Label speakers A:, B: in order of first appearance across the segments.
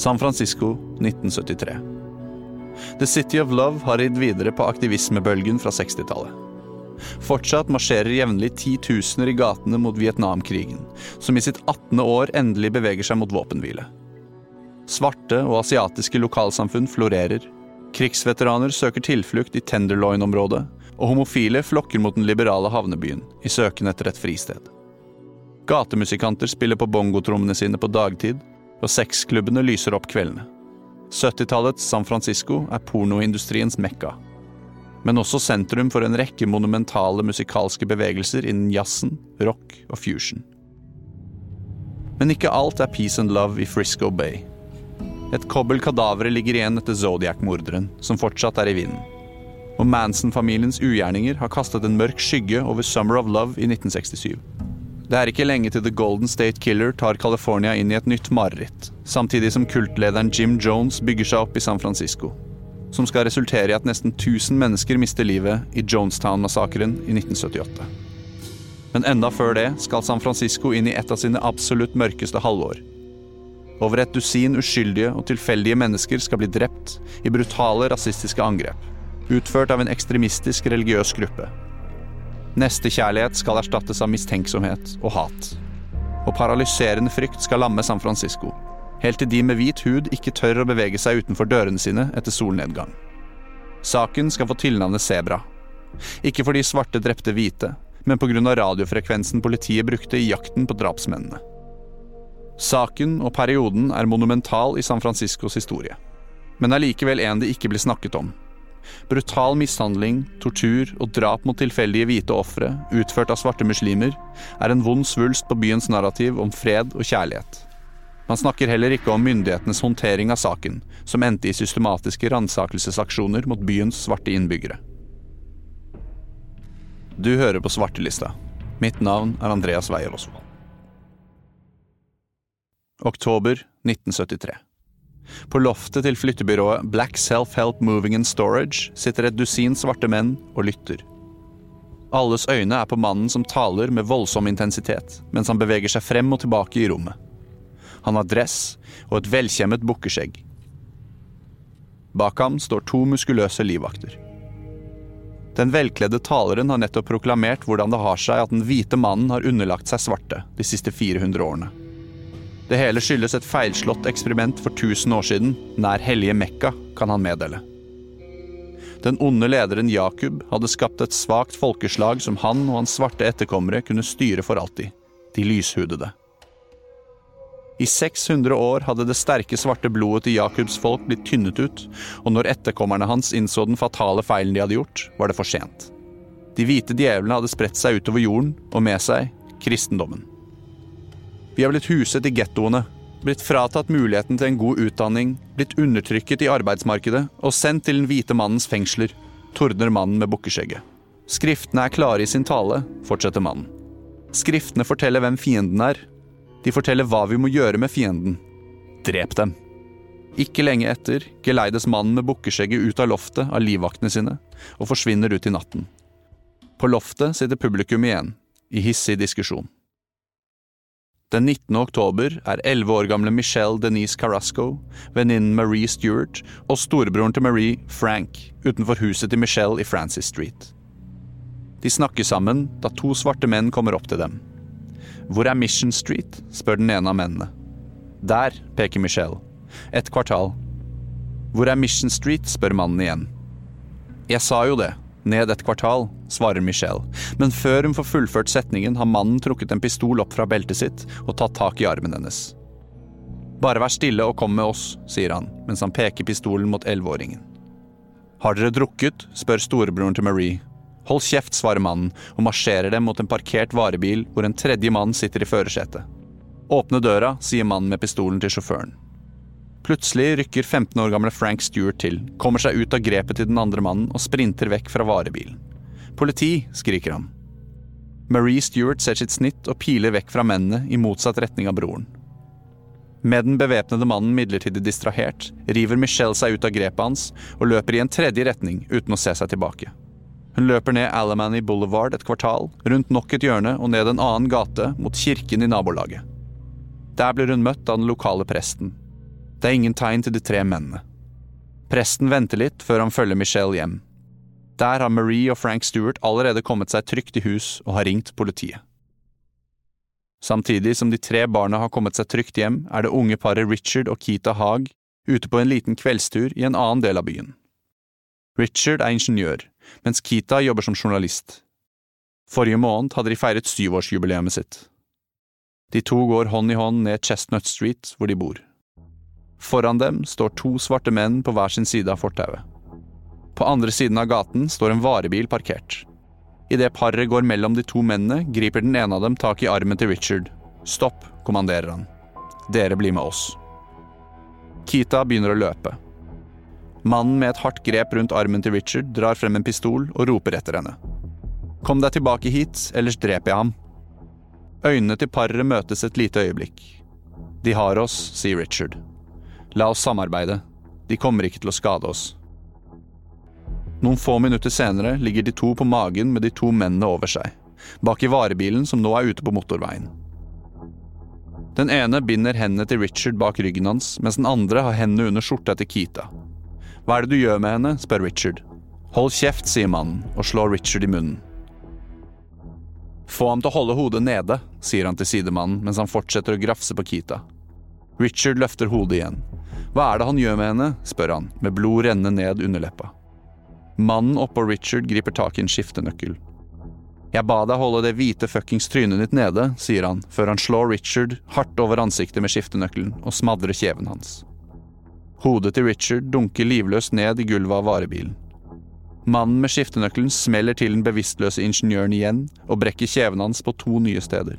A: San Francisco 1973. The City of Love har ridd videre på aktivismebølgen fra 60-tallet. Fortsatt marsjerer jevnlig titusener i gatene mot Vietnamkrigen, som i sitt 18. år endelig beveger seg mot våpenhvile. Svarte og asiatiske lokalsamfunn florerer. Krigsveteraner søker tilflukt i Tenderloin-området, og homofile flokker mot den liberale havnebyen i søken etter et fristed. Gatemusikanter spiller på bongotrommene sine på dagtid, og sexklubbene lyser opp kveldene. 70-tallets San Francisco er pornoindustriens mekka. Men også sentrum for en rekke monumentale musikalske bevegelser innen jazzen, rock og fusion. Men ikke alt er peace and love i Frisco Bay. Et kobbel kadavere ligger igjen etter Zodiac-morderen, som fortsatt er i vinden. Og Manson-familiens ugjerninger har kastet en mørk skygge over Summer of Love i 1967. Det er ikke lenge til The Golden State Killer tar California inn i et nytt mareritt, samtidig som kultlederen Jim Jones bygger seg opp i San Francisco. Som skal resultere i at nesten 1000 mennesker mister livet i Jonestown-massakren i 1978. Men enda før det skal San Francisco inn i et av sine absolutt mørkeste halvår. Over et dusin uskyldige og tilfeldige mennesker skal bli drept i brutale rasistiske angrep, utført av en ekstremistisk religiøs gruppe. Nestekjærlighet skal erstattes av mistenksomhet og hat. Og paralyserende frykt skal lamme San Francisco, helt til de med hvit hud ikke tør å bevege seg utenfor dørene sine etter solnedgang. Saken skal få tilnavnet Sebra. Ikke fordi svarte drepte hvite, men pga. radiofrekvensen politiet brukte i jakten på drapsmennene. Saken og perioden er monumental i San Franciscos historie, men er likevel en det ikke blir snakket om. Brutal mishandling, tortur og drap mot tilfeldige hvite ofre, utført av svarte muslimer, er en vond svulst på byens narrativ om fred og kjærlighet. Man snakker heller ikke om myndighetenes håndtering av saken, som endte i systematiske ransakelsesaksjoner mot byens svarte innbyggere. Du hører på Svartelista. Mitt navn er Andreas Weier Osvold. Oktober 1973. På loftet til flyttebyrået Black Self-Help Moving and Storage sitter et dusin svarte menn og lytter. Alles øyne er på mannen som taler med voldsom intensitet, mens han beveger seg frem og tilbake i rommet. Han har dress og et velkjemmet bukkeskjegg. Bak ham står to muskuløse livvakter. Den velkledde taleren har nettopp proklamert hvordan det har seg at den hvite mannen har underlagt seg svarte de siste 400 årene. Det hele skyldes et feilslått eksperiment for 1000 år siden, nær hellige Mekka, kan han meddele. Den onde lederen Jakub hadde skapt et svakt folkeslag som han og hans svarte etterkommere kunne styre for alltid. De lyshudede. I 600 år hadde det sterke svarte blodet til Jakubs folk blitt tynnet ut, og når etterkommerne hans innså den fatale feilen de hadde gjort, var det for sent. De hvite djevlene hadde spredt seg utover jorden, og med seg kristendommen. Vi har blitt huset i gettoene, blitt fratatt muligheten til en god utdanning, blitt undertrykket i arbeidsmarkedet og sendt til den hvite mannens fengsler, tordner mannen med bukkeskjegget. Skriftene er klare i sin tale, fortsetter mannen. Skriftene forteller hvem fienden er. De forteller hva vi må gjøre med fienden. Drep dem. Ikke lenge etter geleides mannen med bukkeskjegget ut av loftet av livvaktene sine og forsvinner ut i natten. På loftet sitter publikum igjen, i hissig diskusjon. Den 19. oktober er 11 år gamle Michelle Denise Carrasco, venninnen Marie Stewart og storebroren til Marie, Frank, utenfor huset til Michelle i Francis Street. De snakker sammen da to svarte menn kommer opp til dem. Hvor er Mission Street? spør den ene av mennene. Der, peker Michelle. Et kvartal. Hvor er Mission Street? spør mannen igjen. Jeg sa jo det, ned et kvartal, svarer Michelle, men før hun får fullført setningen, har mannen trukket en pistol opp fra beltet sitt og tatt tak i armen hennes. Bare vær stille og kom med oss, sier han, mens han peker pistolen mot elleveåringen. Har dere drukket? spør storebroren til Marie. Hold kjeft, svarer mannen og marsjerer dem mot en parkert varebil hvor en tredje mann sitter i førersetet. Åpne døra, sier mannen med pistolen til sjåføren. Plutselig rykker 15 år gamle Frank Stewart til, kommer seg ut av grepet til den andre mannen og sprinter vekk fra varebilen. Politi! skriker han. Marie Stewart ser sitt snitt og piler vekk fra mennene i motsatt retning av broren. Med den bevæpnede mannen midlertidig distrahert, river Michelle seg ut av grepet hans og løper i en tredje retning uten å se seg tilbake. Hun løper ned Alamany Boulevard et kvartal, rundt nok et hjørne og ned en annen gate mot kirken i nabolaget. Der blir hun møtt av den lokale presten. Det er ingen tegn til de tre mennene. Presten venter litt før han følger Michelle hjem. Der har Marie og Frank Stewart allerede kommet seg trygt i hus og har ringt politiet. Samtidig som de tre barna har kommet seg trygt hjem, er det unge paret Richard og Keita Haag ute på en liten kveldstur i en annen del av byen. Richard er ingeniør, mens Keita jobber som journalist. Forrige måned hadde de feiret syvårsjubileet sitt. De to går hånd i hånd ned Chestnut Street, hvor de bor. Foran dem står to svarte menn på hver sin side av fortauet. På andre siden av gaten står en varebil parkert. Idet paret går mellom de to mennene, griper den ene av dem tak i armen til Richard. Stopp, kommanderer han. Dere blir med oss. Kita begynner å løpe. Mannen med et hardt grep rundt armen til Richard drar frem en pistol og roper etter henne. Kom deg tilbake hit, ellers dreper jeg ham. Øynene til paret møtes et lite øyeblikk. De har oss, sier Richard. La oss samarbeide. De kommer ikke til å skade oss. Noen få minutter senere ligger de to på magen med de to mennene over seg, bak i varebilen som nå er ute på motorveien. Den ene binder hendene til Richard bak ryggen hans, mens den andre har hendene under skjorta til Kita. Hva er det du gjør med henne? spør Richard. Hold kjeft, sier mannen og slår Richard i munnen. Få ham til å holde hodet nede, sier han til sidemannen mens han fortsetter å grafse på Kita. Richard løfter hodet igjen. Hva er det han gjør med henne? spør han, med blod rennende ned underleppa. Mannen oppå Richard griper tak i en skiftenøkkel. Jeg ba deg holde det hvite fuckings trynet ditt nede, sier han, før han slår Richard hardt over ansiktet med skiftenøkkelen og smadrer kjeven hans. Hodet til Richard dunker livløst ned i gulvet av varebilen. Mannen med skiftenøkkelen smeller til den bevisstløse ingeniøren igjen og brekker kjeven hans på to nye steder.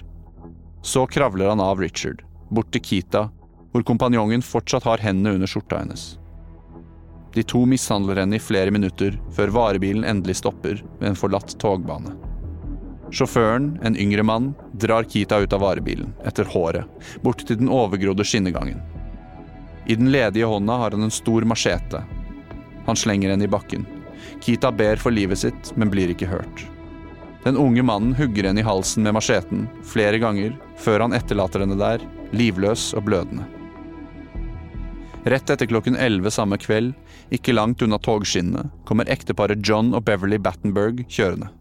A: Så kravler han av Richard, bort til Kita, hvor kompanjongen fortsatt har hendene under skjorta hennes. De to mishandler henne i flere minutter, før varebilen endelig stopper ved en forlatt togbane. Sjåføren, en yngre mann, drar Kita ut av varebilen, etter håret, bort til den overgrodde skinnegangen. I den ledige hånda har han en stor machete. Han slenger henne i bakken. Kita ber for livet sitt, men blir ikke hørt. Den unge mannen hugger henne i halsen med macheten flere ganger, før han etterlater henne der, livløs og blødende. Rett etter klokken 11 samme kveld, ikke langt unna togskinnene, kommer ekteparet John og Beverly Battenberg kjørende.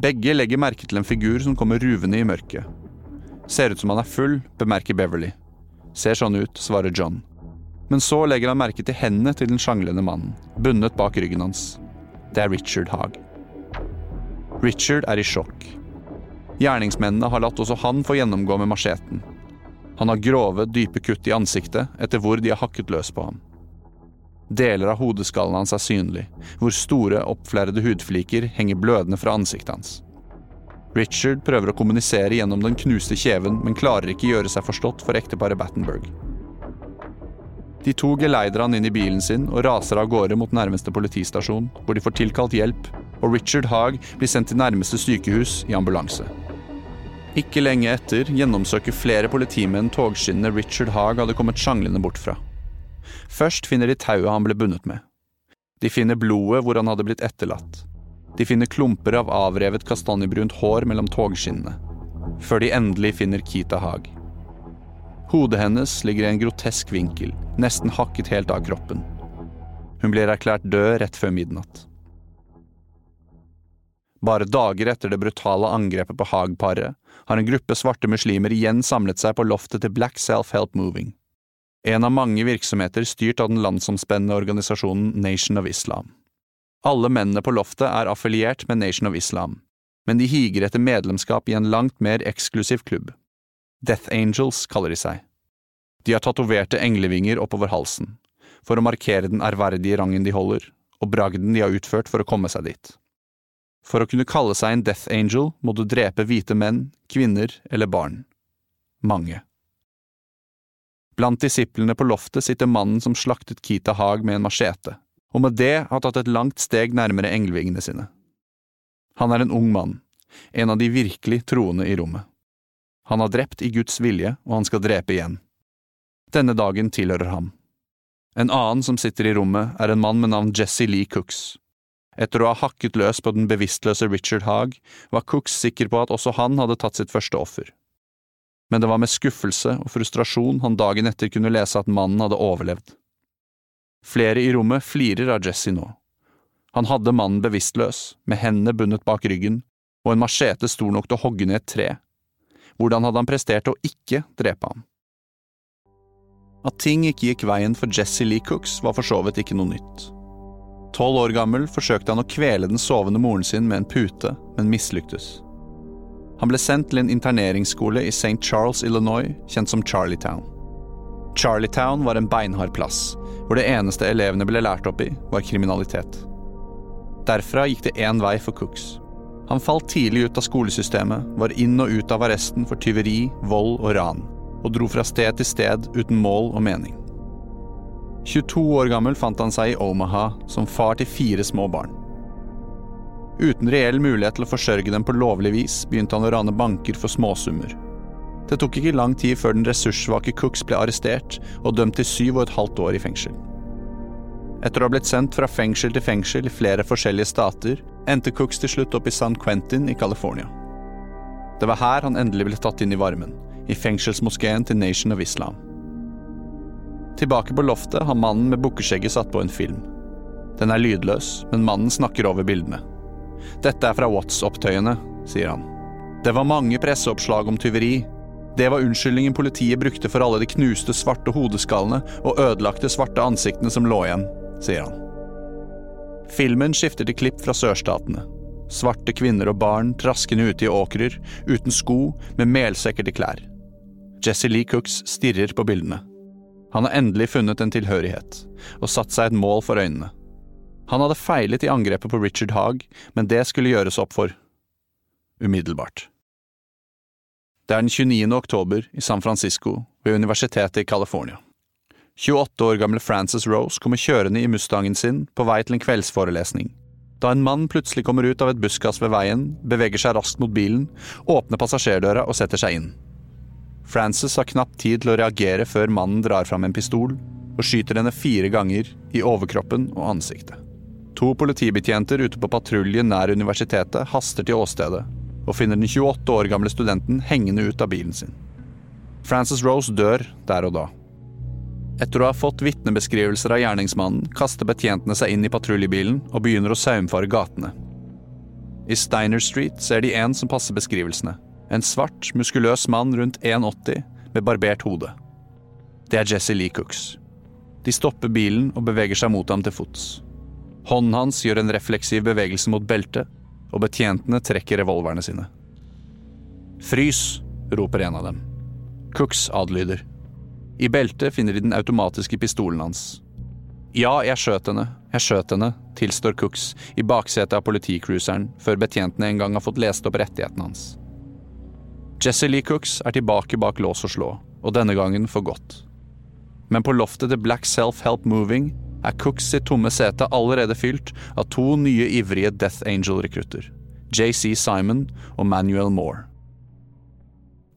A: Begge legger merke til en figur som kommer ruvende i mørket. Ser ut som han er full, bemerker Beverly. Ser sånn ut, svarer John. Men så legger han merke til hendene til den sjanglende mannen, bundet bak ryggen hans. Det er Richard Haag. Richard er i sjokk. Gjerningsmennene har latt også han få gjennomgå med macheten, han har grove, dype kutt i ansiktet etter hvor de har hakket løs på ham. Deler av hodeskallen hans er synlig, hvor store, oppflerrede hudfliker henger blødende fra ansiktet hans. Richard prøver å kommunisere gjennom den knuste kjeven, men klarer ikke gjøre seg forstått for ekteparet Battenberg. De to geleider han inn i bilen sin og raser av gårde mot nærmeste politistasjon, hvor de får tilkalt hjelp, og Richard Haag blir sendt til nærmeste sykehus i ambulanse. Ikke lenge etter gjennomsøker flere politimenn togskinnene Richard Haag hadde kommet sjanglende bort fra. Først finner de tauet han ble bundet med. De finner blodet hvor han hadde blitt etterlatt. De finner klumper av avrevet kastanjebrunt hår mellom togskinnene. Før de endelig finner Kita Haag. Hodet hennes ligger i en grotesk vinkel, nesten hakket helt av kroppen. Hun blir erklært død rett før midnatt. Bare dager etter det brutale angrepet på Haag-paret har en gruppe svarte muslimer igjen samlet seg på loftet til Black Self-Help Moving, en av mange virksomheter styrt av den landsomspennende organisasjonen Nation of Islam. Alle mennene på loftet er affiliert med Nation of Islam, men de higer etter medlemskap i en langt mer eksklusiv klubb. Death Angels kaller de seg. De har tatoverte englevinger oppover halsen, for å markere den ærverdige rangen de holder, og bragden de har utført for å komme seg dit. For å kunne kalle seg en Death Angel må du drepe hvite menn, kvinner eller barn. Mange. Blant disiplene på loftet sitter mannen som slaktet Kita Haag med en machete, og med det har tatt et langt steg nærmere englevingene sine. Han er en ung mann, en av de virkelig troende i rommet. Han har drept i Guds vilje, og han skal drepe igjen. Denne dagen tilhører ham. En annen som sitter i rommet, er en mann med navn Jesse Lee Cooks, etter å ha hakket løs på den bevisstløse Richard Haag, var Cooks sikker på at også han hadde tatt sitt første offer. men det var med skuffelse og frustrasjon han dagen etter kunne lese at mannen hadde overlevd. Flere i rommet flirer av Jesse nå. Han hadde mannen bevisstløs, med hendene bundet bak ryggen, og en machete stor nok til å hogge ned et tre. Hvordan hadde han prestert å ikke drepe ham? At ting ikke gikk veien for Jesse Lee Cooks, var for så vidt ikke noe nytt. Tolv år gammel forsøkte han å kvele den sovende moren sin med en pute, men mislyktes. Han ble sendt til en interneringsskole i St. Charles, Illinois, kjent som Charlietown. Charlietown var en beinhard plass, hvor det eneste elevene ble lært opp i, var kriminalitet. Derfra gikk det én vei for Cooks. Han falt tidlig ut av skolesystemet, var inn og ut av arresten for tyveri, vold og ran, og dro fra sted til sted uten mål og mening. 22 år gammel fant han seg i Omaha som far til fire små barn. Uten reell mulighet til å forsørge dem på lovlig vis, begynte han å rane banker for småsummer. Det tok ikke lang tid før den ressurssvake Cooks ble arrestert og dømt til syv og et halvt år i fengsel. Etter å ha blitt sendt fra fengsel til fengsel i flere forskjellige stater, endte Cooks til slutt opp i San Quentin i California. Det var her han endelig ble tatt inn i varmen, i fengselsmoskeen til Nation of Islam. Tilbake på loftet har mannen med bukkeskjegget satt på en film. Den er lydløs, men mannen snakker over bildene. Dette er fra Watts-opptøyene, sier han. Det var mange presseoppslag om tyveri. Det var unnskyldningen politiet brukte for alle de knuste svarte hodeskallene og ødelagte svarte ansiktene som lå igjen, sier han. Filmen skifter til klipp fra sørstatene. Svarte kvinner og barn traskende ute i åkrer, uten sko, med melsekker til klær. Jesse Lee Cooks stirrer på bildene. Han har endelig funnet en tilhørighet, og satt seg et mål for øynene. Han hadde feilet i angrepet på Richard Haag, men det skulle gjøres opp for. Umiddelbart. Det er den 29. oktober i San Francisco, ved Universitetet i California. 28 år gamle Frances Rose kommer kjørende i Mustangen sin på vei til en kveldsforelesning. Da en mann plutselig kommer ut av et buskas ved veien, beveger seg raskt mot bilen, åpner passasjerdøra og setter seg inn. Frances har knapt tid til å reagere før mannen drar fram en pistol og skyter henne fire ganger i overkroppen og ansiktet. To politibetjenter ute på patrulje nær universitetet haster til åstedet og finner den 28 år gamle studenten hengende ut av bilen sin. Frances Rose dør der og da. Etter å ha fått vitnebeskrivelser av gjerningsmannen, kaster betjentene seg inn i patruljebilen og begynner å saumfare gatene. I Steiner Street ser de en som passer beskrivelsene. En svart, muskuløs mann rundt 1,80 med barbert hode. Det er Jesse Lee Cooks. De stopper bilen og beveger seg mot ham til fots. Hånden hans gjør en refleksiv bevegelse mot beltet, og betjentene trekker revolverne sine. Frys! roper en av dem. Cooks adlyder. I beltet finner de den automatiske pistolen hans. Ja, jeg skjøt henne, jeg skjøt henne, tilstår Cooks i baksetet av politicruiseren før betjentene en gang har fått lest opp rettighetene hans. Jesse Lee Cooks er tilbake bak lås og slå, og denne gangen for godt. Men på loftet til Black Self Help Moving er Cooks sitt tomme sete allerede fylt av to nye ivrige Death Angel-rekrutter, JC Simon og Manuel Moore.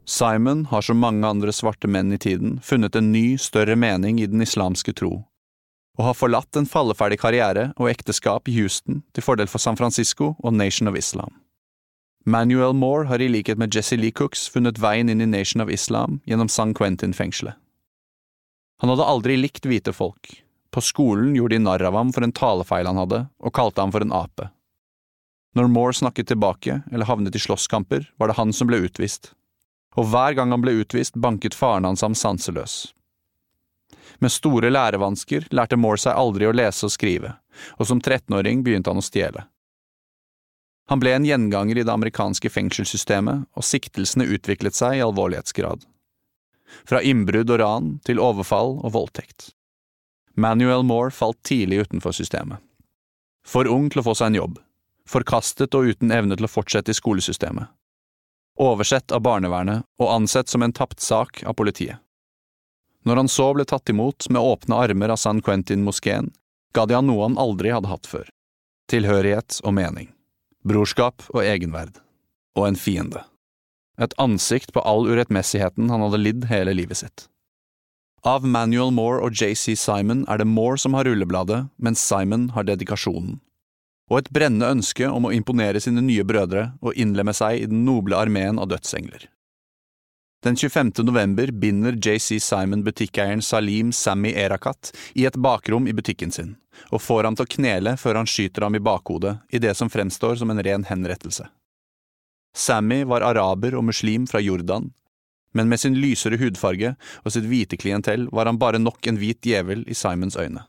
A: Simon har som mange andre svarte menn i tiden funnet en ny, større mening i den islamske tro, og har forlatt en falleferdig karriere og ekteskap i Houston til fordel for San Francisco og Nation of Islam. Manuel Moore har i likhet med Jesse Lee Cooks funnet veien inn i Nation of Islam gjennom San Quentin-fengselet. Han hadde aldri likt hvite folk, på skolen gjorde de narr av ham for en talefeil han hadde, og kalte ham for en ape. Når Moore snakket tilbake eller havnet i slåsskamper, var det han som ble utvist. Og hver gang han ble utvist, banket faren hans ham sanseløs. Med store lærevansker lærte Moore seg aldri å lese og skrive, og som 13-åring begynte han å stjele. Han ble en gjenganger i det amerikanske fengselssystemet, og siktelsene utviklet seg i alvorlighetsgrad. Fra innbrudd og ran til overfall og voldtekt. Manuel Moore falt tidlig utenfor systemet. For ung til å få seg en jobb. Forkastet og uten evne til å fortsette i skolesystemet. Oversett av barnevernet og ansett som en tapt sak av politiet. Når han så ble tatt imot med åpne armer av San Quentin-moskeen, ga de han noe han aldri hadde hatt før. Tilhørighet og mening. Brorskap og egenverd. Og en fiende. Et ansikt på all urettmessigheten han hadde lidd hele livet sitt. Av Manuel Moore og JC Simon er det Moore som har rullebladet, mens Simon har dedikasjonen. Og et brennende ønske om å imponere sine nye brødre og innlemme seg i den noble armeen av dødsengler. Den 25. november binder JC Simon butikkeieren Salim Sammy Erakat i et bakrom i butikken sin, og får ham til å knele før han skyter ham i bakhodet i det som fremstår som en ren henrettelse. Sammy var araber og muslim fra Jordan, men med sin lysere hudfarge og sitt hvite klientell var han bare nok en hvit djevel i Simons øyne.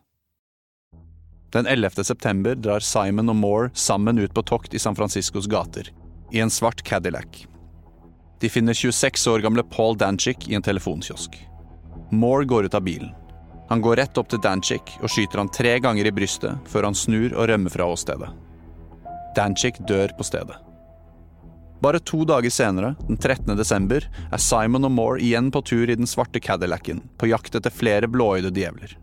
A: Den 11. september drar Simon og Moore sammen ut på tokt i San Franciscos gater, i en svart Cadillac. De finner 26 år gamle Paul Danchik i en telefonkiosk. Moore går ut av bilen. Han går rett opp til Danchik og skyter han tre ganger i brystet før han snur og rømmer fra åstedet. Danchik dør på stedet. Bare to dager senere, den 13. desember, er Simon og Moore igjen på tur i den svarte Cadillacen, på jakt etter flere blåøyde djevler.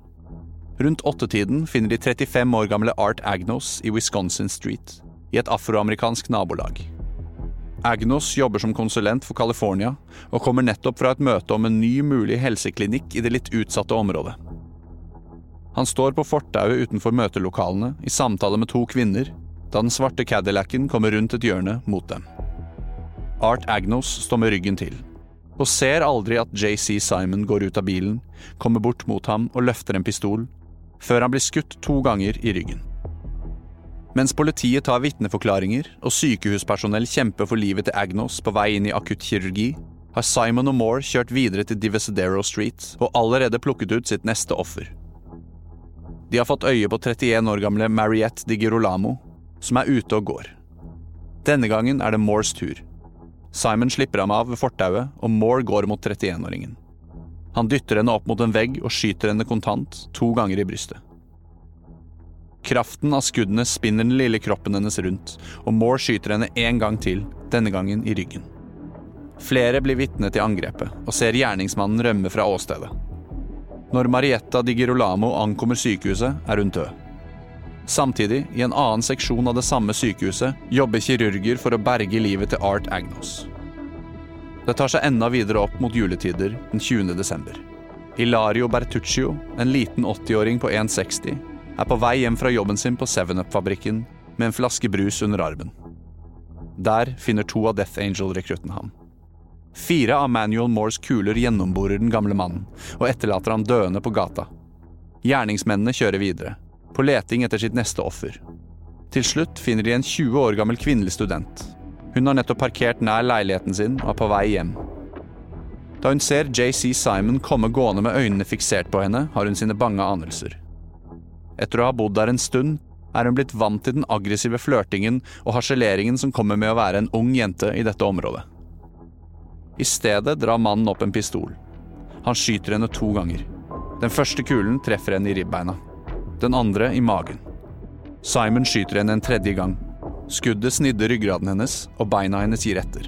A: Rundt åttetiden finner de 35 år gamle Art Agnos i Wisconsin Street, i et afroamerikansk nabolag. Agnos jobber som konsulent for California, og kommer nettopp fra et møte om en ny mulig helseklinikk i det litt utsatte området. Han står på fortauet utenfor møtelokalene i samtale med to kvinner, da den svarte Cadillacen kommer rundt et hjørne mot dem. Art Agnos står med ryggen til, og ser aldri at JC Simon går ut av bilen, kommer bort mot ham og løfter en pistol, før han blir skutt to ganger i ryggen. Mens politiet tar vitneforklaringer og sykehuspersonell kjemper for livet til Agnos på vei inn i akuttkirurgi, har Simon og Moore kjørt videre til Divisadero Street og allerede plukket ut sitt neste offer. De har fått øye på 31 år gamle Mariette Di Girolamo, som er ute og går. Denne gangen er det Moores tur. Simon slipper ham av ved fortauet, og Moore går mot 31-åringen. Han dytter henne opp mot en vegg og skyter henne kontant to ganger i brystet. Kraften av skuddene spinner den lille kroppen hennes rundt, og Moore skyter henne en gang til, denne gangen i ryggen. Flere blir vitne til angrepet, og ser gjerningsmannen rømme fra åstedet. Når Marietta di Girolamo ankommer sykehuset, er hun død. Samtidig, i en annen seksjon av det samme sykehuset, jobber kirurger for å berge livet til Art Agnos. Det tar seg enda videre opp mot juletider den 20. desember. Hilario Bertuccio, en liten 80-åring på 1,60, er på vei hjem fra jobben sin på 7up-fabrikken med en flaske brus under armen. Der finner to av Death Angel-rekruttene ham. Fire av Manuel Moores kuler gjennomborer den gamle mannen og etterlater ham døende på gata. Gjerningsmennene kjører videre, på leting etter sitt neste offer. Til slutt finner de en 20 år gammel kvinnelig student. Hun har nettopp parkert nær leiligheten sin og er på vei hjem. Da hun ser JC Simon komme gående med øynene fiksert på henne, har hun sine bange anelser. Etter å ha bodd der en stund, er hun blitt vant til den aggressive flørtingen og harseleringen som kommer med å være en ung jente i dette området. I stedet drar mannen opp en pistol. Han skyter henne to ganger. Den første kulen treffer henne i ribbeina. Den andre i magen. Simon skyter henne en tredje gang. Skuddet snidde ryggraden hennes, og beina hennes gir etter.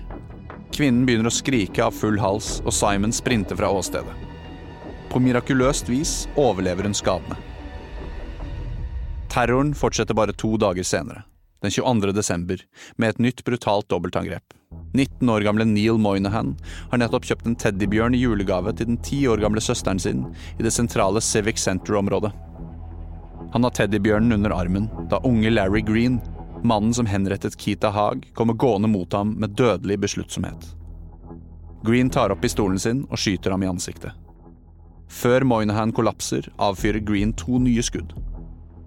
A: Kvinnen begynner å skrike av full hals, og Simon sprinter fra åstedet. På mirakuløst vis overlever hun skadene. Terroren fortsetter bare to dager senere, den 22. desember, med et nytt brutalt dobbeltangrep. 19 år gamle Neil Moynihan har nettopp kjøpt en teddybjørn i julegave til den 10 år gamle søsteren sin i det sentrale Civic Center-området. Han har teddybjørnen under armen da unge Larry Green, mannen som henrettet Keita Haag, kommer gående mot ham med dødelig besluttsomhet. Green tar opp pistolen sin og skyter ham i ansiktet. Før Moynihan kollapser, avfyrer Green to nye skudd.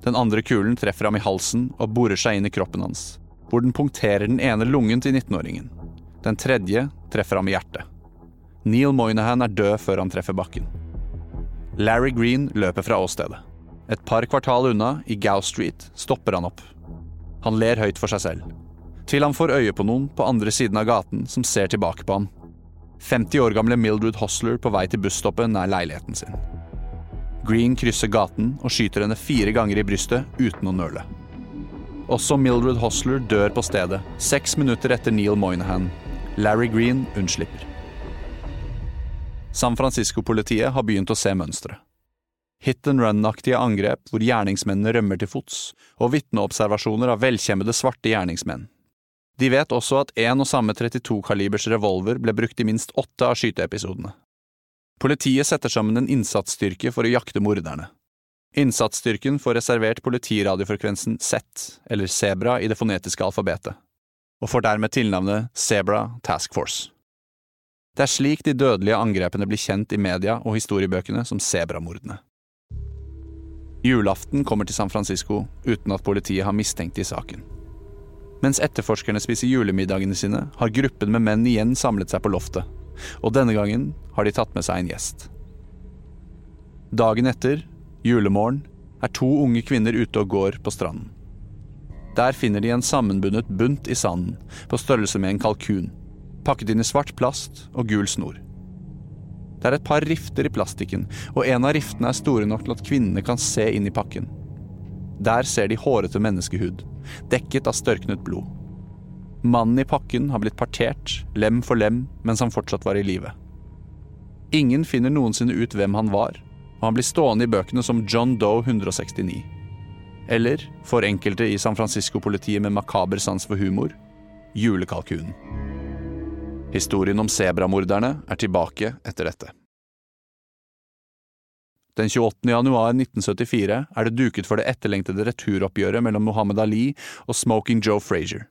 A: Den andre kulen treffer ham i halsen og borer seg inn i kroppen hans, hvor den punkterer den ene lungen til 19-åringen. Den tredje treffer ham i hjertet. Neil Moynihan er død før han treffer bakken. Larry Green løper fra åstedet. Et par kvartal unna, i Gow Street, stopper han opp. Han ler høyt for seg selv. Til han får øye på noen på andre siden av gaten som ser tilbake på ham. 50 år gamle Mildred Hosler på vei til busstoppet nær leiligheten sin. Green krysser gaten og skyter henne fire ganger i brystet uten å nøle. Også Mildred Hosler dør på stedet, seks minutter etter Neil Moynihan. Larry Green unnslipper. San Francisco-politiet har begynt å se mønsteret. Hit and run-aktige angrep hvor gjerningsmennene rømmer til fots, og vitneobservasjoner av velkjemmede svarte gjerningsmenn. De vet også at én og samme 32-kalibers revolver ble brukt i minst åtte av skyteepisodene. Politiet setter sammen en innsatsstyrke for å jakte morderne. Innsatsstyrken får reservert politiradiofrekvensen Z, eller Sebra i det fonetiske alfabetet, og får dermed tilnavnet Zebra Task Force. Det er slik de dødelige angrepene blir kjent i media og historiebøkene som sebramordene. Julaften kommer til San Francisco uten at politiet har mistenkt i saken. Mens etterforskerne spiser julemiddagene sine, har gruppen med menn igjen samlet seg på loftet, og denne gangen har de tatt med seg en gjest. Dagen etter, julemorgen, er to unge kvinner ute og går på stranden. Der finner de en sammenbundet bunt i sanden, på størrelse med en kalkun pakket inn i svart plast og gul snor. Det er et par rifter i plastikken, og en av riftene er store nok til at kvinnene kan se inn i pakken. Der ser de hårete menneskehud, dekket av størknet blod. Mannen i pakken har blitt partert, lem for lem, mens han fortsatt var i live. Ingen finner noensinne ut hvem han var, og han blir stående i bøkene som John Doe 169. Eller, for enkelte i San Francisco-politiet med makaber sans for humor, julekalkunen. Historien om sebramorderne er tilbake etter dette. Den 28. januar 1974 er det duket for det etterlengtede returoppgjøret mellom Mohammed Ali og Smoking Joe Frazier.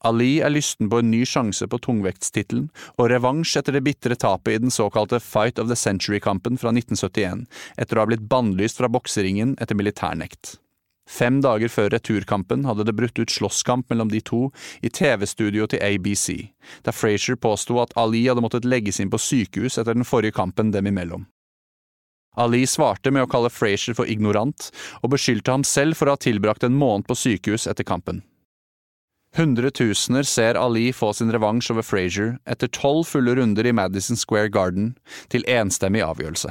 A: Ali er lysten på en ny sjanse på tungvektstittelen og revansj etter det bitre tapet i den såkalte Fight of the Century-kampen fra 1971, etter å ha blitt bannlyst fra bokseringen etter militærnekt. Fem dager før returkampen hadde det brutt ut slåsskamp mellom de to i TV-studioet til ABC, der Frazier påsto at Ali hadde måttet legges inn på sykehus etter den forrige kampen dem imellom. Ali svarte med å kalle Frazier for ignorant, og beskyldte ham selv for å ha tilbrakt en måned på sykehus etter kampen. Hundretusener ser Ali få sin revansj over Frazier etter tolv fulle runder i Madison Square Garden, til enstemmig avgjørelse.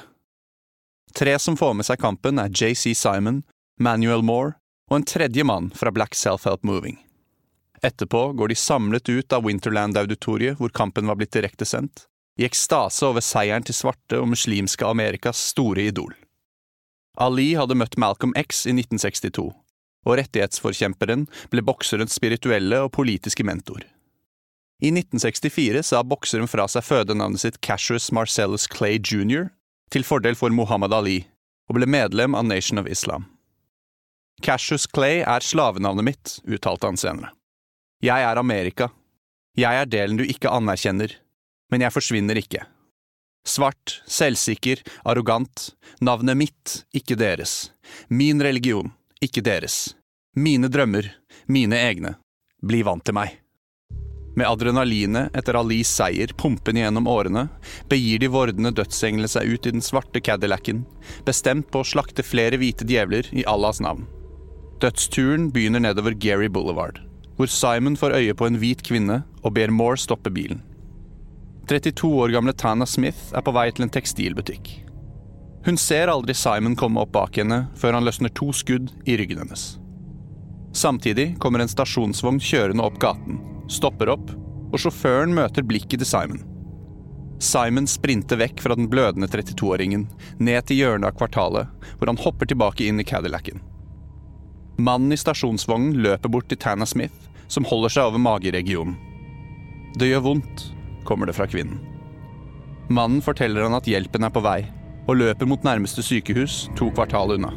A: Tre som får med seg kampen, er JC Simon, Manuel Moore og en tredje mann fra Black Self-Help Moving. Etterpå går de samlet ut av Winterland-auditoriet hvor kampen var blitt direktesendt, i ekstase over seieren til svarte og muslimske Amerikas store idol. Ali hadde møtt Malcolm X i 1962, og rettighetsforkjemperen ble bokserens spirituelle og politiske mentor. I 1964 sa bokseren fra seg fødenavnet sitt Cassius Marcellus Clay jr. til fordel for Muhammad Ali, og ble medlem av Nation of Islam. Cassius Clay er slavenavnet mitt, uttalte han senere. Jeg er Amerika. Jeg er delen du ikke anerkjenner, men jeg forsvinner ikke. Svart, selvsikker, arrogant, navnet mitt, ikke deres. Min religion, ikke deres. Mine drømmer, mine egne. Bli vant til meg. Med adrenalinet etter Alis seier pumpende gjennom årene, begir de vordende dødsenglene seg ut i den svarte Cadillacen, bestemt på å slakte flere hvite djevler i Allahs navn. Dødsturen begynner nedover Gary Boulevard, hvor Simon får øye på en hvit kvinne og ber Moore stoppe bilen. 32 år gamle Tana Smith er på vei til en tekstilbutikk. Hun ser aldri Simon komme opp bak henne før han løsner to skudd i ryggen hennes. Samtidig kommer en stasjonsvogn kjørende opp gaten, stopper opp, og sjåføren møter blikket til Simon. Simon sprinter vekk fra den blødende 32-åringen, ned til hjørnet av kvartalet, hvor han hopper tilbake inn i Cadillacen. Mannen i stasjonsvognen løper bort til Tana Smith, som holder seg over mageregionen. Det gjør vondt, kommer det fra kvinnen. Mannen forteller han at hjelpen er på vei, og løper mot nærmeste sykehus to kvartal unna.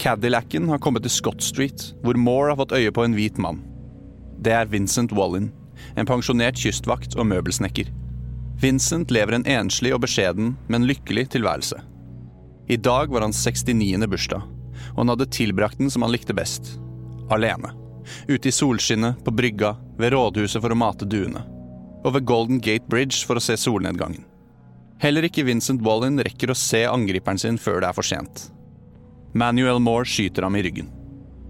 A: Cadillacen har kommet til Scott Street, hvor Moore har fått øye på en hvit mann. Det er Vincent Wallin, en pensjonert kystvakt og møbelsnekker. Vincent lever en enslig og beskjeden, men lykkelig tilværelse. I dag var hans 69. bursdag og han hadde tilbrakt den som han likte best. Alene. Ute i solskinnet, på brygga, ved rådhuset for å mate duene. Og ved Golden Gate Bridge for å se solnedgangen. Heller ikke Vincent Wallin rekker å se angriperen sin før det er for sent. Manuel Moore skyter ham i ryggen.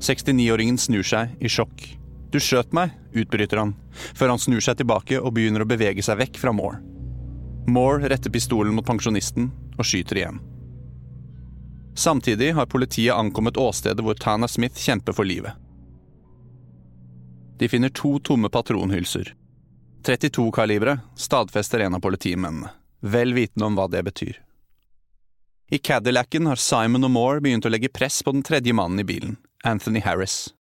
A: 69-åringen snur seg i sjokk. Du skjøt meg, utbryter han, før han snur seg tilbake og begynner å bevege seg vekk fra Moore. Moore retter pistolen mot pensjonisten og skyter igjen. Samtidig har politiet ankommet åstedet hvor Tana Smith kjemper for livet. De finner to tomme patronhylser. 32-kalibre stadfester en av politimennene, vel vitende om hva det betyr. I Cadillacen har Simon og Moore begynt å legge press på den tredje mannen i bilen, Anthony Harris.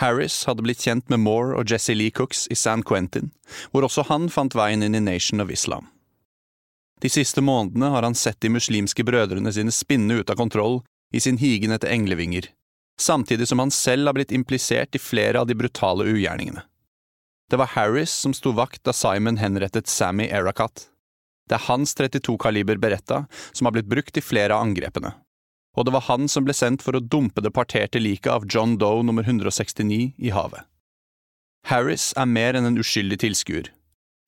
A: Harris hadde blitt kjent med Moore og Jesse Lee Cooks i San Quentin, hvor også han fant veien inn i Nation of Islam. De siste månedene har han sett de muslimske brødrene sine spinne ut av kontroll i sin higen etter englevinger, samtidig som han selv har blitt implisert i flere av de brutale ugjerningene. Det var Harris som sto vakt da Simon henrettet Sammy Erakat. Det er hans 32-kaliber Beretta som har blitt brukt i flere av angrepene. Og det var han som ble sendt for å dumpe det parterte liket av John Doe nummer 169 i havet. Harris er mer enn en uskyldig tilskuer.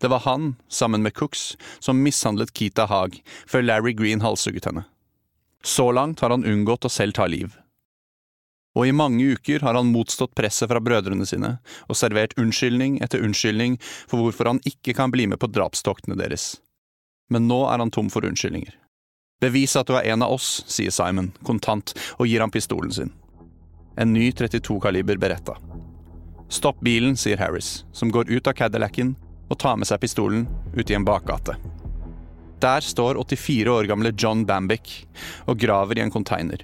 A: Det var han, sammen med Cooks, som mishandlet Keita Haag før Larry Green halshugget henne. Så langt har han unngått å selv ta liv. Og i mange uker har han motstått presset fra brødrene sine og servert unnskyldning etter unnskyldning for hvorfor han ikke kan bli med på drapstoktene deres. Men nå er han tom for unnskyldninger. Bevis at du er en av oss, sier Simon, kontant, og gir ham pistolen sin. En ny 32-kaliber Beretta. Stopp bilen, sier Harris, som går ut av Cadillacen og tar med seg pistolen ut i en bakgate. Der står 84 år gamle John Bambick og graver i en konteiner.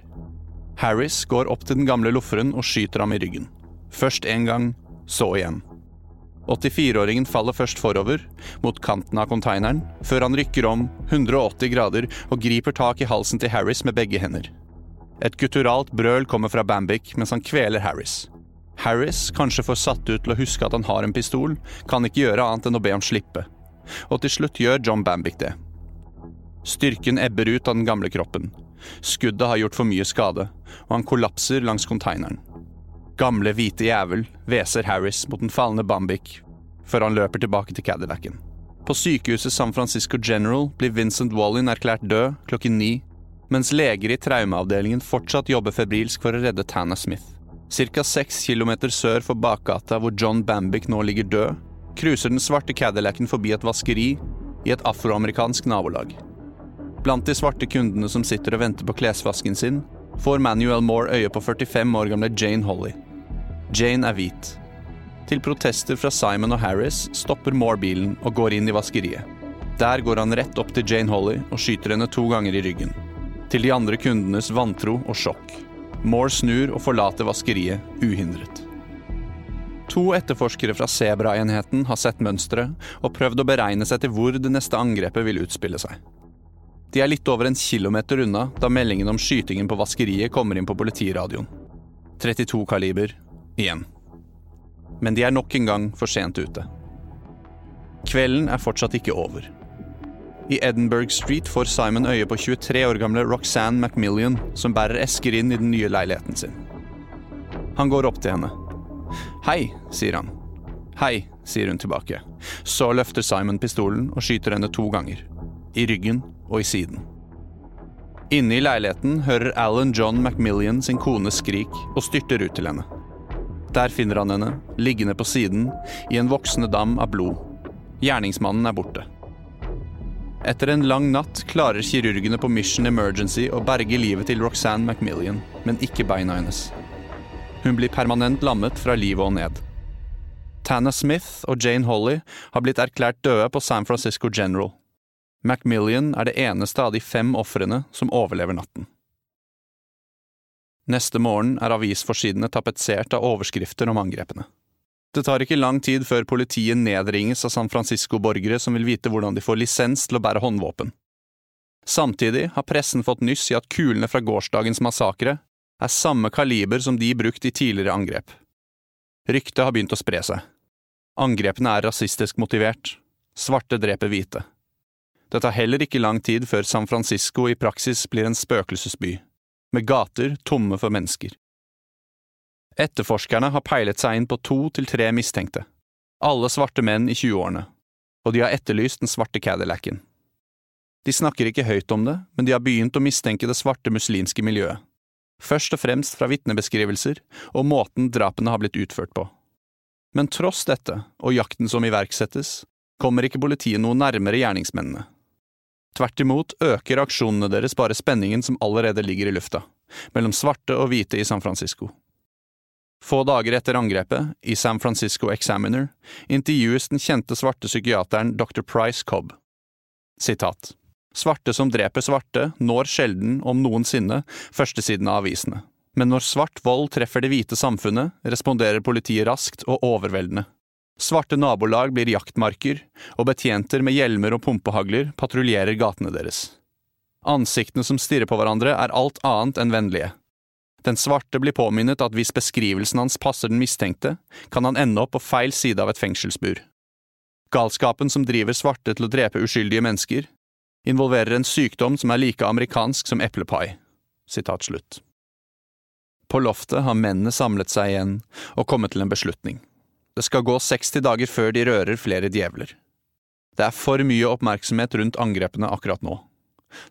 A: Harris går opp til den gamle lofferen og skyter ham i ryggen. Først én gang, så igjen. 84-åringen faller først forover, mot kanten av konteineren, før han rykker om 180 grader og griper tak i halsen til Harris med begge hender. Et gutturalt brøl kommer fra Bambik mens han kveler Harris. Harris, kanskje for satt ut til å huske at han har en pistol, kan ikke gjøre annet enn å be om slippe. Og til slutt gjør John Bambik det. Styrken ebber ut av den gamle kroppen. Skuddet har gjort for mye skade, og han kollapser langs konteineren. Gamle, hvite jævel hveser Harris mot den falne Bambik, før han løper tilbake til Cadillacen. På sykehuset San Francisco General blir Vincent Wallin erklært død klokken ni, mens leger i traumeavdelingen fortsatt jobber febrilsk for å redde Tana Smith. Cirka seks kilometer sør for bakgata hvor John Bambic nå ligger død, cruiser den svarte Cadillacen forbi et vaskeri i et afroamerikansk nabolag. Blant de svarte kundene som sitter og venter på klesvasken sin, får Manuel Moore øye på 45 år gamle Jane Holly. Jane er hvit. Til protester fra Simon og Harris stopper Moore bilen og går inn i vaskeriet. Der går han rett opp til Jane Holly og skyter henne to ganger i ryggen. Til de andre kundenes vantro og sjokk. Moore snur og forlater vaskeriet uhindret. To etterforskere fra Sebra-enheten har sett mønsteret og prøvd å beregne seg til hvor det neste angrepet vil utspille seg. De er litt over en kilometer unna da meldingen om skytingen på vaskeriet kommer inn på politiradioen. 32 kaliber igjen. Men de er nok en gang for sent ute. Kvelden er fortsatt ikke over. I Edinburgh Street får Simon øye på 23 år gamle Roxanne Macmillian, som bærer esker inn i den nye leiligheten sin. Han går opp til henne. Hei, sier han. Hei, sier hun tilbake. Så løfter Simon pistolen og skyter henne to ganger. I ryggen og i siden. Inne i leiligheten hører Alan John Macmillian sin kones skrik og styrter ut til henne. Der finner han henne, liggende på siden, i en voksende dam av blod. Gjerningsmannen er borte. Etter en lang natt klarer kirurgene på Mission Emergency å berge livet til Roxanne Macmillian, men ikke beina hennes. Hun blir permanent lammet fra livet og ned. Tanna Smith og Jane Holly har blitt erklært døde på San Francisco General. Macmillian er det eneste av de fem ofrene som overlever natten. Neste morgen er avisforsidene tapetsert av overskrifter om angrepene. Det tar ikke lang tid før politiet nedringes av San Francisco-borgere som vil vite hvordan de får lisens til å bære håndvåpen. Samtidig har pressen fått nyss i at kulene fra gårsdagens massakre er samme kaliber som de brukt i tidligere angrep. Ryktet har begynt å spre seg. Angrepene er rasistisk motivert. Svarte dreper hvite. Det tar heller ikke lang tid før San Francisco i praksis blir en spøkelsesby, med gater tomme for mennesker. Etterforskerne har peilet seg inn på to til tre mistenkte, alle svarte menn i 20-årene, og de har etterlyst den svarte Cadillacen. De snakker ikke høyt om det, men de har begynt å mistenke det svarte muslimske miljøet, først og fremst fra vitnebeskrivelser og måten drapene har blitt utført på. Men tross dette, og jakten som iverksettes, kommer ikke politiet noe nærmere gjerningsmennene. Tvert imot øker aksjonene deres bare spenningen som allerede ligger i lufta, mellom svarte og hvite i San Francisco. Få dager etter angrepet, i San Francisco Examiner, intervjues den kjente svarte psykiateren dr. Price Cobb. Sitat. Svarte som dreper svarte, når sjelden, om noensinne, førstesiden av avisene. Men når svart vold treffer det hvite samfunnet, responderer politiet raskt og overveldende. Svarte nabolag blir jaktmarker, og betjenter med hjelmer og pumpehagler patruljerer gatene deres. Ansiktene som stirrer på hverandre, er alt annet enn vennlige. Den svarte blir påminnet at hvis beskrivelsen hans passer den mistenkte, kan han ende opp på feil side av et fengselsbur. Galskapen som driver svarte til å drepe uskyldige mennesker, involverer en sykdom som er like amerikansk som eplepai. Sitat slutt. På loftet har mennene samlet seg igjen og kommet til en beslutning. Det skal gå 60 dager før de rører flere djevler. Det er for mye oppmerksomhet rundt angrepene akkurat nå,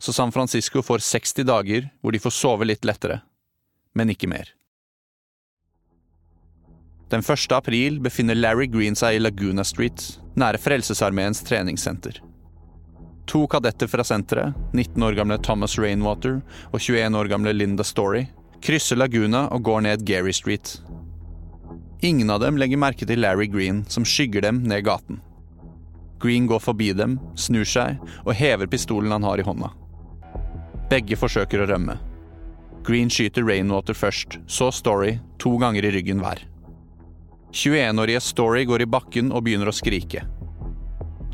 A: så San Francisco får 60 dager hvor de får sove litt lettere, men ikke mer. Den 1. april befinner Larry Green seg i Laguna Street, nære Frelsesarmeens treningssenter. To kadetter fra senteret, 19 år gamle Thomas Rainwater og 21 år gamle Linda Story, krysser Laguna og går ned Gary Street. Ingen av dem legger merke til Larry Green, som skygger dem ned gaten. Green går forbi dem, snur seg og hever pistolen han har i hånda. Begge forsøker å rømme. Green skyter Rainwater først, så Story, to ganger i ryggen hver. 21-årige Story går i bakken og begynner å skrike.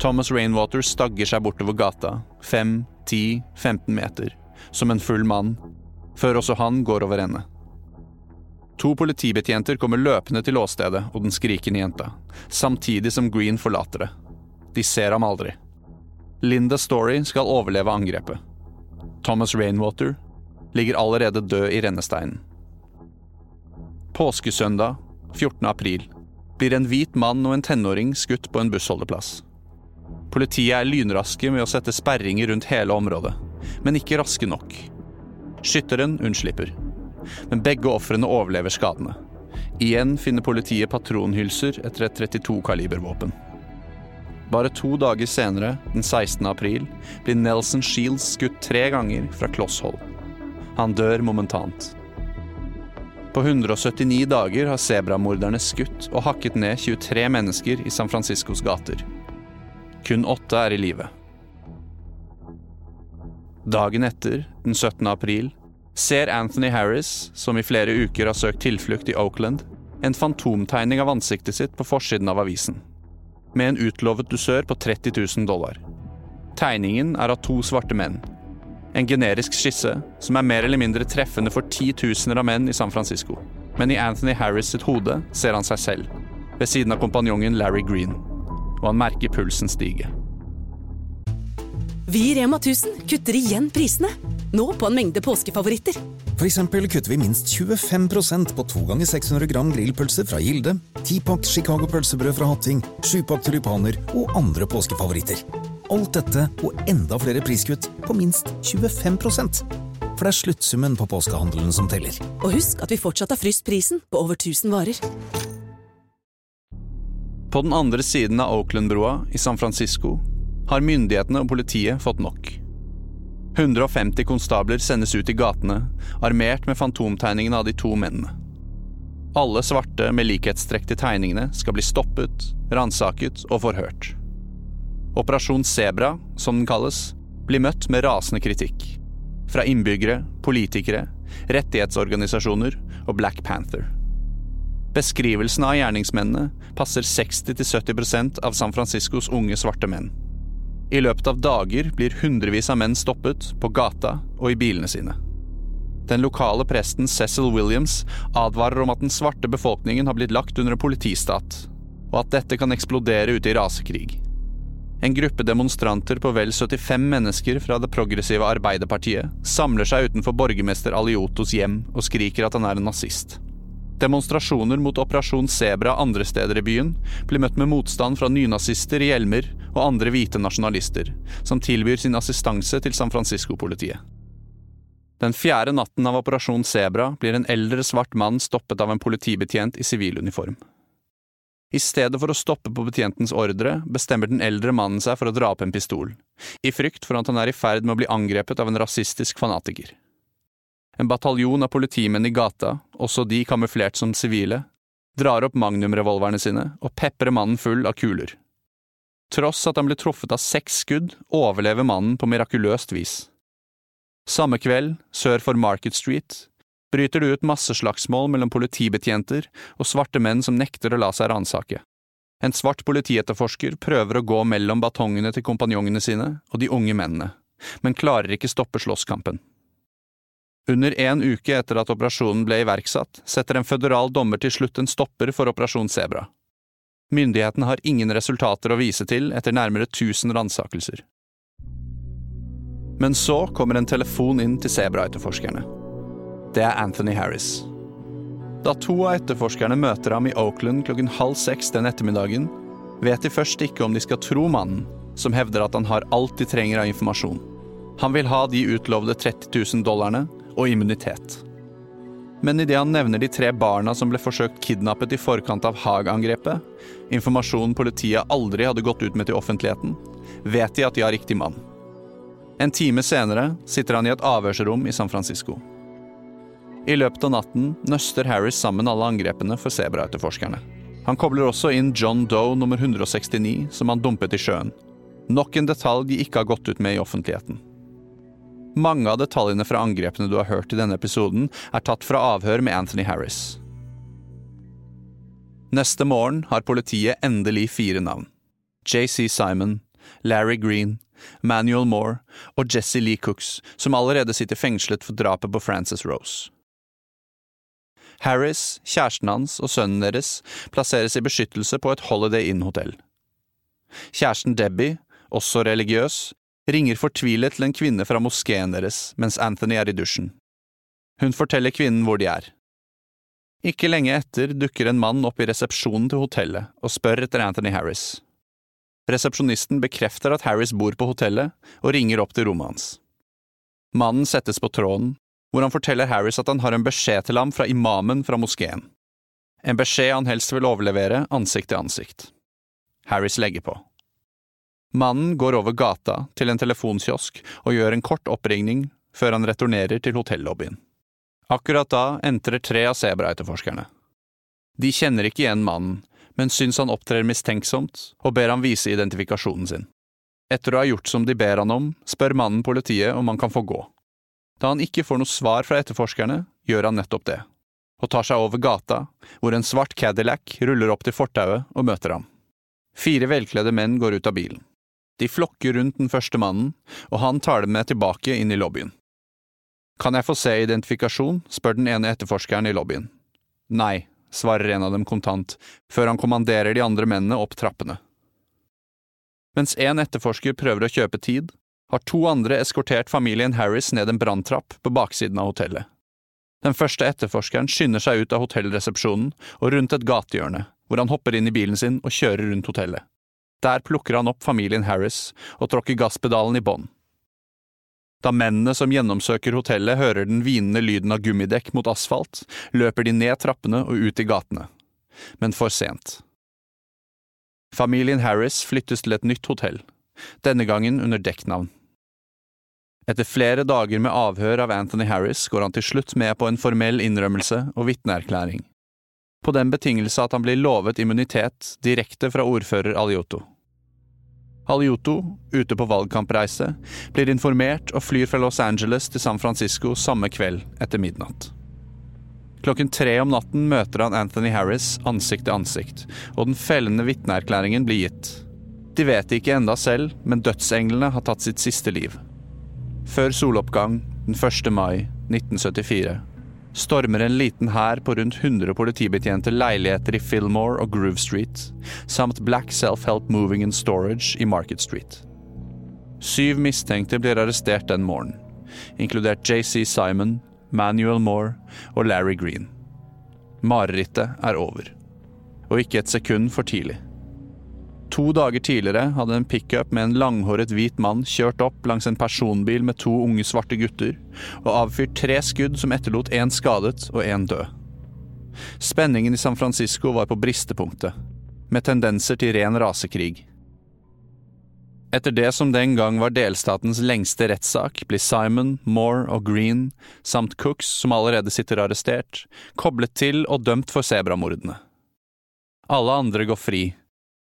A: Thomas Rainwater stagger seg bortover gata, 5, 10, 15 meter, som en full mann, før også han går over ende. To politibetjenter kommer løpende til åstedet og den skrikende jenta, samtidig som Green forlater det. De ser ham aldri. Linda Story skal overleve angrepet. Thomas Rainwater ligger allerede død i rennesteinen. Påskesøndag, 14. april, blir en hvit mann og en tenåring skutt på en bussholdeplass. Politiet er lynraske med å sette sperringer rundt hele området, men ikke raske nok. Skytteren unnslipper. Men begge ofrene overlever skadene. Igjen finner politiet patronhylser etter et 32-kalibervåpen. Bare to dager senere, den 16. april, blir Nelson Shields skutt tre ganger fra kloss hold. Han dør momentant. På 179 dager har sebramorderne skutt og hakket ned 23 mennesker i San Franciscos gater. Kun åtte er i live. Dagen etter, den 17. april, ser Anthony Harris, som i flere uker har søkt tilflukt i Oakland, en fantomtegning av ansiktet sitt på forsiden av avisen. Med en utlovet dusør på 30 000 dollar. Tegningen er av to svarte menn. En generisk skisse som er mer eller mindre treffende for titusener av menn i San Francisco. Men i Anthony Harris sitt hode ser han seg selv, ved siden av kompanjongen Larry Green. Og han merker pulsen stige.
B: Vi i Rema 1000 kutter igjen prisene. Nå på en mengde påskefavoritter.
C: For eksempel kutter vi minst 25% på 2 ganger 600 gram grillpølse fra Gilde, 10-pakk Chicago pølsebrød fra Hatting, 7-pakk tulipaner og andre påskefavoritter. Alt dette og enda flere priskutt på minst 25% For det er sluttsummen på påskehandelen som teller.
B: Og husk at vi fortsatt har fryst prisen på over 1000 varer.
A: På den andre siden av Oakland-broa i San Francisco har myndighetene og politiet fått nok. 150 konstabler sendes ut i gatene, armert med fantomtegningene av de to mennene. Alle svarte med likhetstrekk til tegningene skal bli stoppet, ransaket og forhørt. Operasjon Sebra, som den kalles, blir møtt med rasende kritikk. Fra innbyggere, politikere, rettighetsorganisasjoner og Black Panther. Beskrivelsen av gjerningsmennene passer 60-70% av San Franciscos unge svarte menn. I løpet av dager blir hundrevis av menn stoppet, på gata og i bilene sine. Den lokale presten Cecil Williams advarer om at den svarte befolkningen har blitt lagt under en politistat, og at dette kan eksplodere ute i rasekrig. En gruppe demonstranter på vel 75 mennesker fra det progressive Arbeiderpartiet samler seg utenfor borgermester Aliotos hjem og skriker at han er en nazist. Demonstrasjoner mot Operasjon Sebra andre steder i byen blir møtt med motstand fra nynazister i hjelmer og andre hvite nasjonalister, som tilbyr sin assistanse til San Francisco-politiet. Den fjerde natten av Operasjon Sebra blir en eldre svart mann stoppet av en politibetjent i siviluniform. I stedet for å stoppe på betjentens ordre, bestemmer den eldre mannen seg for å dra opp en pistol, i frykt for at han er i ferd med å bli angrepet av en rasistisk fanatiker. En bataljon av politimenn i gata, også de kamuflert som sivile, drar opp magnumrevolverne sine og peprer mannen full av kuler. Tross at han blir truffet av seks skudd, overlever mannen på mirakuløst vis. Samme kveld, sør for Market Street, bryter det ut masseslagsmål mellom politibetjenter og svarte menn som nekter å la seg ransake. En svart politietterforsker prøver å gå mellom batongene til kompanjongene sine og de unge mennene, men klarer ikke stoppe slåsskampen. Under en uke etter at operasjonen ble iverksatt, setter en føderal dommer til slutt en stopper for Operasjon Sebra. Myndighetene har ingen resultater å vise til etter nærmere 1000 ransakelser. Men så kommer en telefon inn til Sebra-etterforskerne. Det er Anthony Harris. Da to av etterforskerne møter ham i Oakland klokken halv seks den ettermiddagen, vet de først ikke om de skal tro mannen, som hevder at han har alt de trenger av informasjon. Han vil ha de utlovde 30 000 dollarene og immunitet. Men idet han nevner de tre barna som ble forsøkt kidnappet i forkant av Haag-angrepet, informasjonen politiet aldri hadde gått ut med til offentligheten, vet de at de har riktig mann. En time senere sitter han i et avhørsrom i San Francisco. I løpet av natten nøster Harris sammen alle angrepene for Sebra-etterforskerne. Han kobler også inn John Doe nummer 169, som han dumpet i sjøen. Nok en detalj de ikke har gått ut med i offentligheten. Mange av detaljene fra angrepene du har hørt i denne episoden, er tatt fra avhør med Anthony Harris. Neste morgen har politiet endelig fire navn. JC Simon, Larry Green, Manuel Moore og Jesse Lee Cooks, som allerede sitter fengslet for drapet på Frances Rose. Harris, kjæresten hans og sønnen deres plasseres i beskyttelse på et Holiday Inn-hotell. Kjæresten Debbie, også religiøs, ringer fortvilet til en kvinne fra moskeen deres mens Anthony er i dusjen. Hun forteller kvinnen hvor de er. Ikke lenge etter dukker en mann opp i resepsjonen til hotellet og spør etter Anthony Harris. Resepsjonisten bekrefter at Harris bor på hotellet, og ringer opp til rommet hans. Mannen settes på tråden, hvor han forteller Harris at han har en beskjed til ham fra imamen fra moskeen. En beskjed han helst vil overlevere ansikt til ansikt. Harris legger på. Mannen går over gata til en telefonkiosk og gjør en kort oppringning før han returnerer til hotellobbyen. Akkurat da entrer tre av Sebra-etterforskerne. De kjenner ikke igjen mannen, men syns han opptrer mistenksomt og ber ham vise identifikasjonen sin. Etter å ha gjort som de ber han om, spør mannen politiet om han kan få gå. Da han ikke får noe svar fra etterforskerne, gjør han nettopp det, og tar seg over gata, hvor en svart Cadillac ruller opp til fortauet og møter ham. Fire velkledde menn går ut av bilen. De flokker rundt den første mannen, og han tar dem med tilbake inn i lobbyen. Kan jeg få se identifikasjon, spør den ene etterforskeren i lobbyen. Nei, svarer en av dem kontant, før han kommanderer de andre mennene opp trappene. Mens en etterforsker prøver å kjøpe tid, har to andre eskortert familien Harris ned en branntrapp på baksiden av hotellet. Den første etterforskeren skynder seg ut av hotellresepsjonen og rundt et gatehjørne, hvor han hopper inn i bilen sin og kjører rundt hotellet. Der plukker han opp familien Harris og tråkker gasspedalen i bånn. Da mennene som gjennomsøker hotellet hører den hvinende lyden av gummidekk mot asfalt, løper de ned trappene og ut i gatene. Men for sent. Familien Harris flyttes til et nytt hotell, denne gangen under dekknavn. Etter flere dager med avhør av Anthony Harris går han til slutt med på en formell innrømmelse og vitneerklæring på den betingelse at han blir lovet immunitet direkte fra ordfører Alioto. Alioto, ute på valgkampreise, blir informert og flyr fra Los Angeles til San Francisco samme kveld etter midnatt. Klokken tre om natten møter han Anthony Harris ansikt til ansikt, og den fellende vitneerklæringen blir gitt. De vet det ikke enda selv, men dødsenglene har tatt sitt siste liv. Før soloppgang den 1. mai 1974 stormer en liten hær på rundt 100 politibetjente leiligheter i Fillmore og Groove Street, samt Black Self-Help Moving and Storage i Market Street. Syv mistenkte blir arrestert den morgenen, inkludert JC Simon, Manuel Moore og Larry Green. Marerittet er over. Og ikke et sekund for tidlig. To dager tidligere hadde en pickup med en langhåret hvit mann kjørt opp langs en personbil med to unge svarte gutter, og avfyrt tre skudd som etterlot én skadet og én død. Spenningen i San Francisco var på bristepunktet, med tendenser til ren rasekrig. Etter det som den gang var delstatens lengste rettssak, blir Simon, Moore og Green, samt Cooks, som allerede sitter arrestert, koblet til og dømt for sebramordene. Alle andre går fri,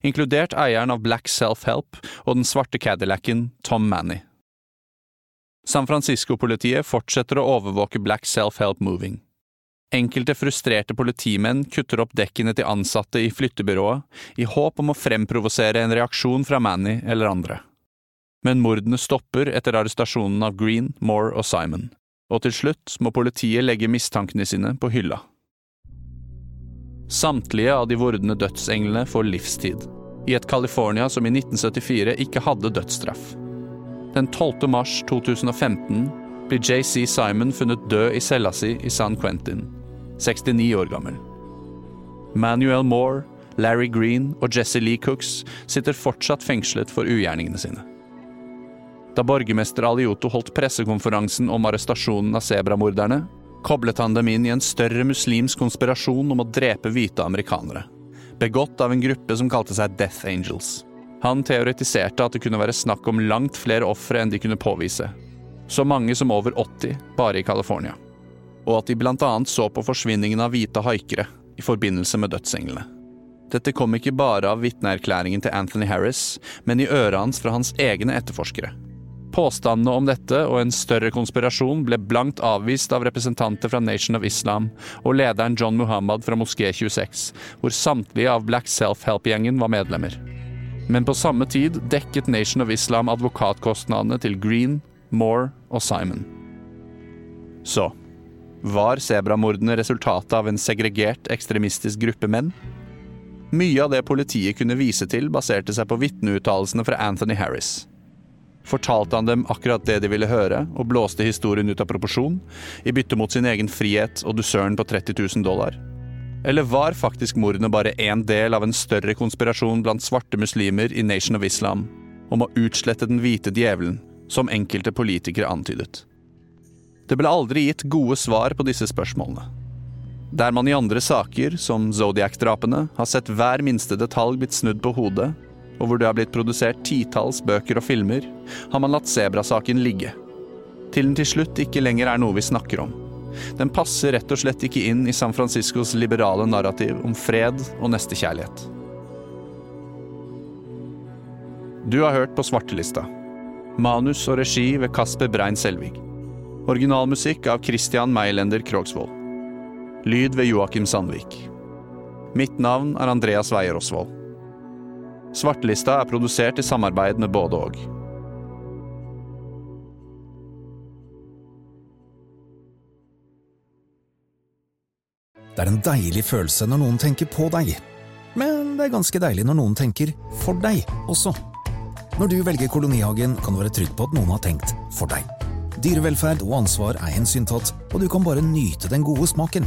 A: inkludert eieren av Black Self-Help og den svarte Cadillacen Tom Manny. San Francisco-politiet fortsetter å overvåke Black Self-Help Moving. Enkelte frustrerte politimenn kutter opp dekkene til ansatte i flyttebyrået i håp om å fremprovosere en reaksjon fra Manny eller andre. Men mordene stopper etter arrestasjonen av Green, Moore og Simon, Og til slutt må politiet legge mistankene sine på hylla. Samtlige av de vordende dødsenglene får livstid, i et California som i 1974 ikke hadde dødsstraff. Den 12. mars 2015 blir JC Simon funnet død i cella si i San Quentin, 69 år gammel. Manuel Moore, Larry Green og Jesse Lee Cooks sitter fortsatt fengslet for ugjerningene sine. Da borgermester Alioto holdt pressekonferansen om arrestasjonen av sebramorderne, koblet han dem inn i en større muslimsk konspirasjon om å drepe hvite amerikanere, begått av en gruppe som kalte seg Death Angels. Han teoretiserte at det kunne være snakk om langt flere ofre enn de kunne påvise, så mange som over 80 bare i California, og at de blant annet så på forsvinningen av hvite haikere i forbindelse med dødsenglene. Dette kom ikke bare av vitneerklæringen til Anthony Harris, men i øret hans fra hans egne etterforskere. Påstandene om dette og en større konspirasjon ble blankt avvist av representanter fra Nation of Islam og lederen John Muhammad fra Moské 26, hvor samtlige av Black Self-Help-gjengen var medlemmer. Men på samme tid dekket Nation of Islam advokatkostnadene til Green, Moore og Simon. Så var sebramordene resultatet av en segregert, ekstremistisk gruppe menn? Mye av det politiet kunne vise til, baserte seg på vitneuttalelsene fra Anthony Harris. Fortalte han dem akkurat det de ville høre, og blåste historien ut av proporsjon, i bytte mot sin egen frihet og dusøren på 30 000 dollar? Eller var faktisk mordene bare én del av en større konspirasjon blant svarte muslimer i Nation of Islam om å utslette den hvite djevelen, som enkelte politikere antydet? Det ble aldri gitt gode svar på disse spørsmålene. Der man i andre saker, som Zodiac-drapene, har sett hver minste detalj blitt snudd på hodet, og hvor det har blitt produsert titalls bøker og filmer, har man latt Sebra-saken ligge. Til den til slutt ikke lenger er noe vi snakker om. Den passer rett og slett ikke inn i San Franciscos liberale narrativ om fred og nestekjærlighet. Du har hørt på Svartelista. Manus og regi ved Kasper Brein Selvig. Originalmusikk av Christian Meilender Krogsvold. Lyd ved Joakim Sandvik. Mitt navn er Andreas Weier Osvold. Svartelista er produsert i samarbeid med både og.
C: Det er en deilig følelse når noen tenker på deg. Men det er ganske deilig når noen tenker for deg også. Når du velger Kolonihagen, kan du være trygg på at noen har tenkt for deg. Dyrevelferd og ansvar er hensyntatt, og du kan bare nyte den gode smaken.